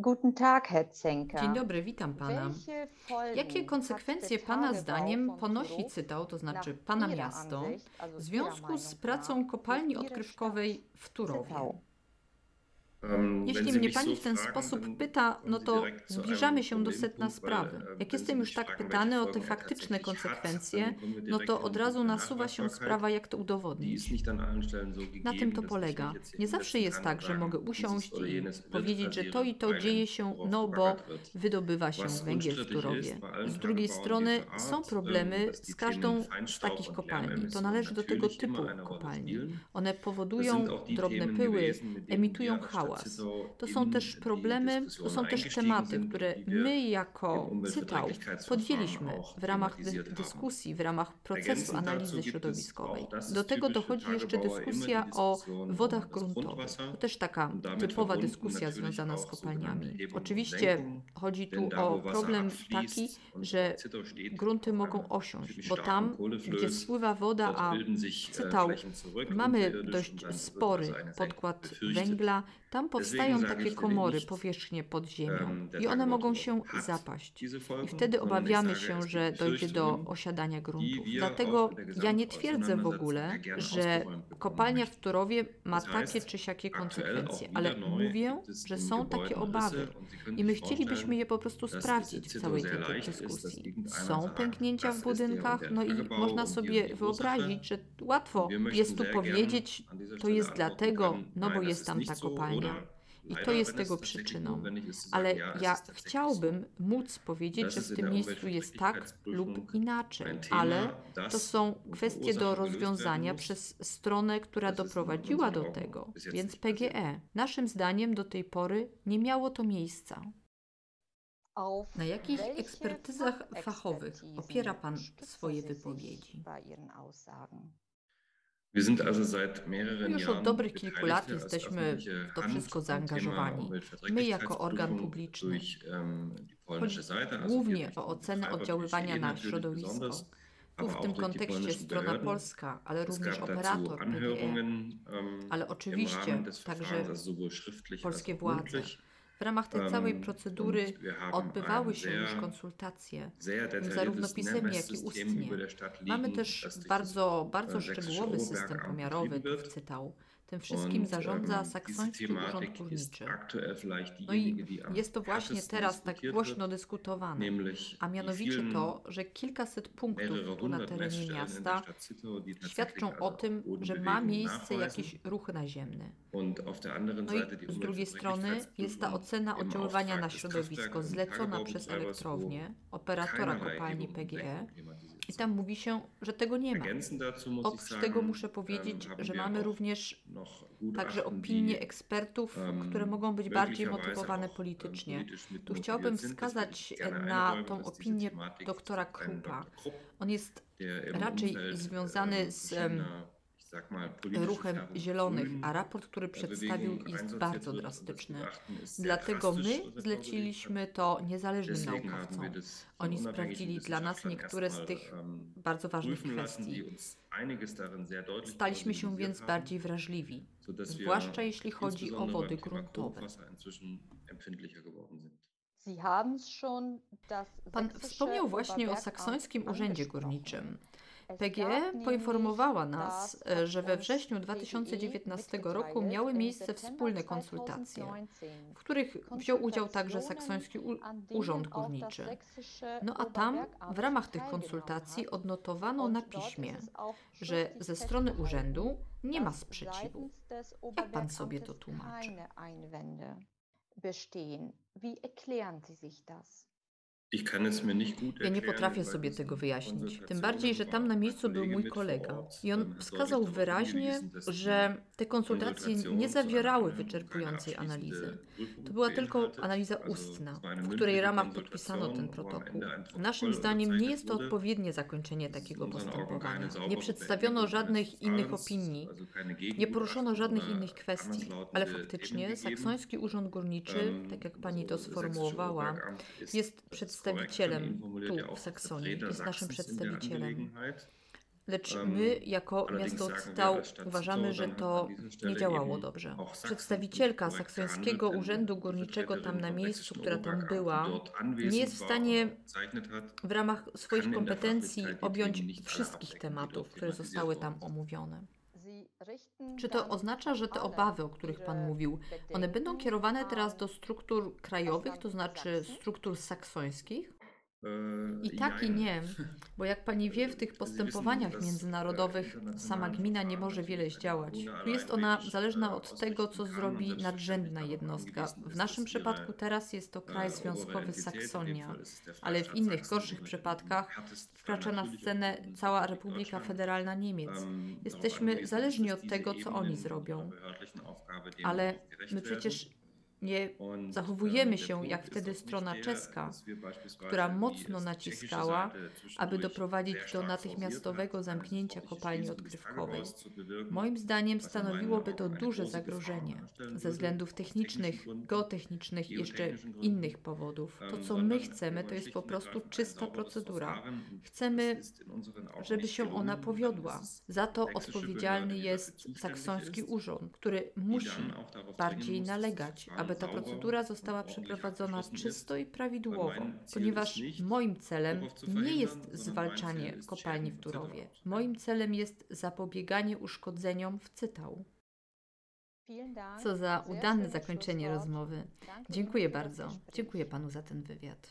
Guten Tag, Herr Zenker. Dzień dobry, witam pana. Jakie konsekwencje pana zdaniem ponosi Cytał, to znaczy pana miasto, w związku z pracą kopalni odkrywkowej w Turowie? Jeśli mnie pani w ten sposób pyta, no to zbliżamy się do setna sprawy. Jak jestem już tak pytany o te faktyczne konsekwencje, no to od razu nasuwa się sprawa, jak to udowodnić. Na tym to polega. Nie zawsze jest tak, że mogę usiąść i powiedzieć, że to i to dzieje się, no bo wydobywa się węgiel w Turowie. Z drugiej strony są problemy z każdą z takich kopalni. To należy do tego typu kopalni. One powodują drobne pyły, emitują hałas hałas. To są też problemy, to są też tematy, które my jako CYTAU podjęliśmy w ramach dyskusji, w ramach procesu analizy środowiskowej. Do tego dochodzi jeszcze dyskusja o wodach gruntowych. To też taka typowa dyskusja związana z kopalniami. Oczywiście chodzi tu o problem taki, że grunty mogą osiąść, bo tam, gdzie spływa woda, a cytał mamy dość spory podkład węgla, tam powstają takie komory, powierzchnie pod ziemią i one mogą się zapaść. I wtedy obawiamy się, że dojdzie do osiadania gruntu. Dlatego ja nie twierdzę w ogóle, że kopalnia w Turowie ma takie czy siakie konsekwencje, ale mówię, że są takie obawy i my chcielibyśmy je po prostu sprawdzić w całej tej dyskusji. Są pęknięcia w budynkach, no i można sobie wyobrazić, że łatwo jest tu powiedzieć, to jest dlatego, no bo jest tam ta kopalnia. I to jest tego przyczyną. Ale ja chciałbym móc powiedzieć, że w tym miejscu jest tak lub inaczej, ale to są kwestie do rozwiązania przez stronę, która doprowadziła do tego, więc PGE. Naszym zdaniem do tej pory nie miało to miejsca. Na jakich ekspertyzach fachowych opiera Pan swoje wypowiedzi? Już od dobrych kilku lat jesteśmy w to wszystko zaangażowani. My jako organ publiczny. Chodzi głównie o ocenę oddziaływania na środowisko. Tu w tym kontekście strona polska, ale również operator PGE, ale oczywiście także polskie władze. W ramach tej całej procedury odbywały się już konsultacje, zarówno pisemnie, jak i ustnie. Mamy też bardzo, bardzo szczegółowy system pomiarowy w Cytał. Tym wszystkim zarządza saksoński urząd górniczy. No i jest to właśnie teraz tak głośno dyskutowane, a mianowicie to, że kilkaset punktów na terenie miasta świadczą o tym, że ma miejsce jakiś ruch naziemny. No i z drugiej strony jest ta ocena oddziaływania na środowisko zlecona przez elektrownię, operatora kopalni PGE, i tam mówi się, że tego nie ma. Oprócz tego muszę powiedzieć, że mamy również także opinie ekspertów, które mogą być bardziej motywowane politycznie. Tu chciałbym wskazać na tą opinię doktora Krupa. On jest raczej związany z ruchem zielonych, a raport, który przedstawił jest bardzo drastyczny. Dlatego my zleciliśmy to niezależnym naukowcom. Oni sprawdzili dla nas niektóre z tych bardzo ważnych kwestii. Staliśmy się więc bardziej wrażliwi, zwłaszcza jeśli chodzi o wody gruntowe. Pan wspomniał właśnie o saksońskim urzędzie górniczym. PGE poinformowała nas, e, że we wrześniu 2019 roku miały miejsce wspólne konsultacje, w których wziął udział także Saksoński Urząd Górniczy. No a tam w ramach tych konsultacji odnotowano na piśmie, że ze strony urzędu nie ma sprzeciwu. Jak pan sobie to tłumaczy? Wie erklären Sie sich das? Ja nie potrafię sobie tego wyjaśnić. Tym bardziej, że tam na miejscu był mój kolega i on wskazał wyraźnie, że te konsultacje nie zawierały wyczerpującej analizy. To była tylko analiza ustna, w której ramach podpisano ten protokół. Naszym zdaniem nie jest to odpowiednie zakończenie takiego postępowania. Nie przedstawiono żadnych innych opinii, nie poruszono żadnych innych kwestii, ale faktycznie saksoński urząd górniczy, tak jak pani to sformułowała, jest przedstawiony przedstawicielem tu w Saksonii, jest naszym przedstawicielem. Lecz my, jako miasto Ctał, uważamy, że to nie działało dobrze. Przedstawicielka saksońskiego urzędu górniczego tam na miejscu, która tam była, nie jest w stanie w ramach swoich kompetencji objąć wszystkich tematów, które zostały tam omówione. Czy to oznacza, że te obawy, o których Pan mówił, one będą kierowane teraz do struktur krajowych, to znaczy struktur saksońskich? Äh, I tak i nie, bo jak pani wie, w tych postępowaniach międzynarodowych sama gmina nie może wiele zdziałać. Tu jest ona zależna äh, od tego, co zrobi nadrzędna jednostka. W naszym przypadku teraz jest to kraj äh, obere związkowy Saksonia, ale w innych gorszych przypadkach wkracza na scenę cała Republika. Federalna Niemiec. Jesteśmy zależni od tego, co oni zrobią. Ale my przecież nie zachowujemy się jak wtedy strona czeska, która mocno naciskała, aby doprowadzić do stark natychmiastowego ein zamknięcia kopalni des odkrywkowej. Moim zdaniem stanowiłoby to duże zagrożenie ze względów technicznych, geotechnicznych i jeszcze innych powodów. To, co my chcemy, to jest po prostu czysta procedura. Chcemy, żeby się ona powiodła. Za to odpowiedzialny jest saksoński urząd, który musi bardziej nalegać, Verfahren aby ta procedura została przeprowadzona czysto i prawidłowo, ponieważ moim celem nie jest mein zwalczanie kopalni w. Turowie. auszumerzen. Moim celem jest zapobieganie uszkodzeniom w Cytał. Co za udane zakończenie rozmowy. Dziękuję bardzo. Dziękuję panu za ten wywiad.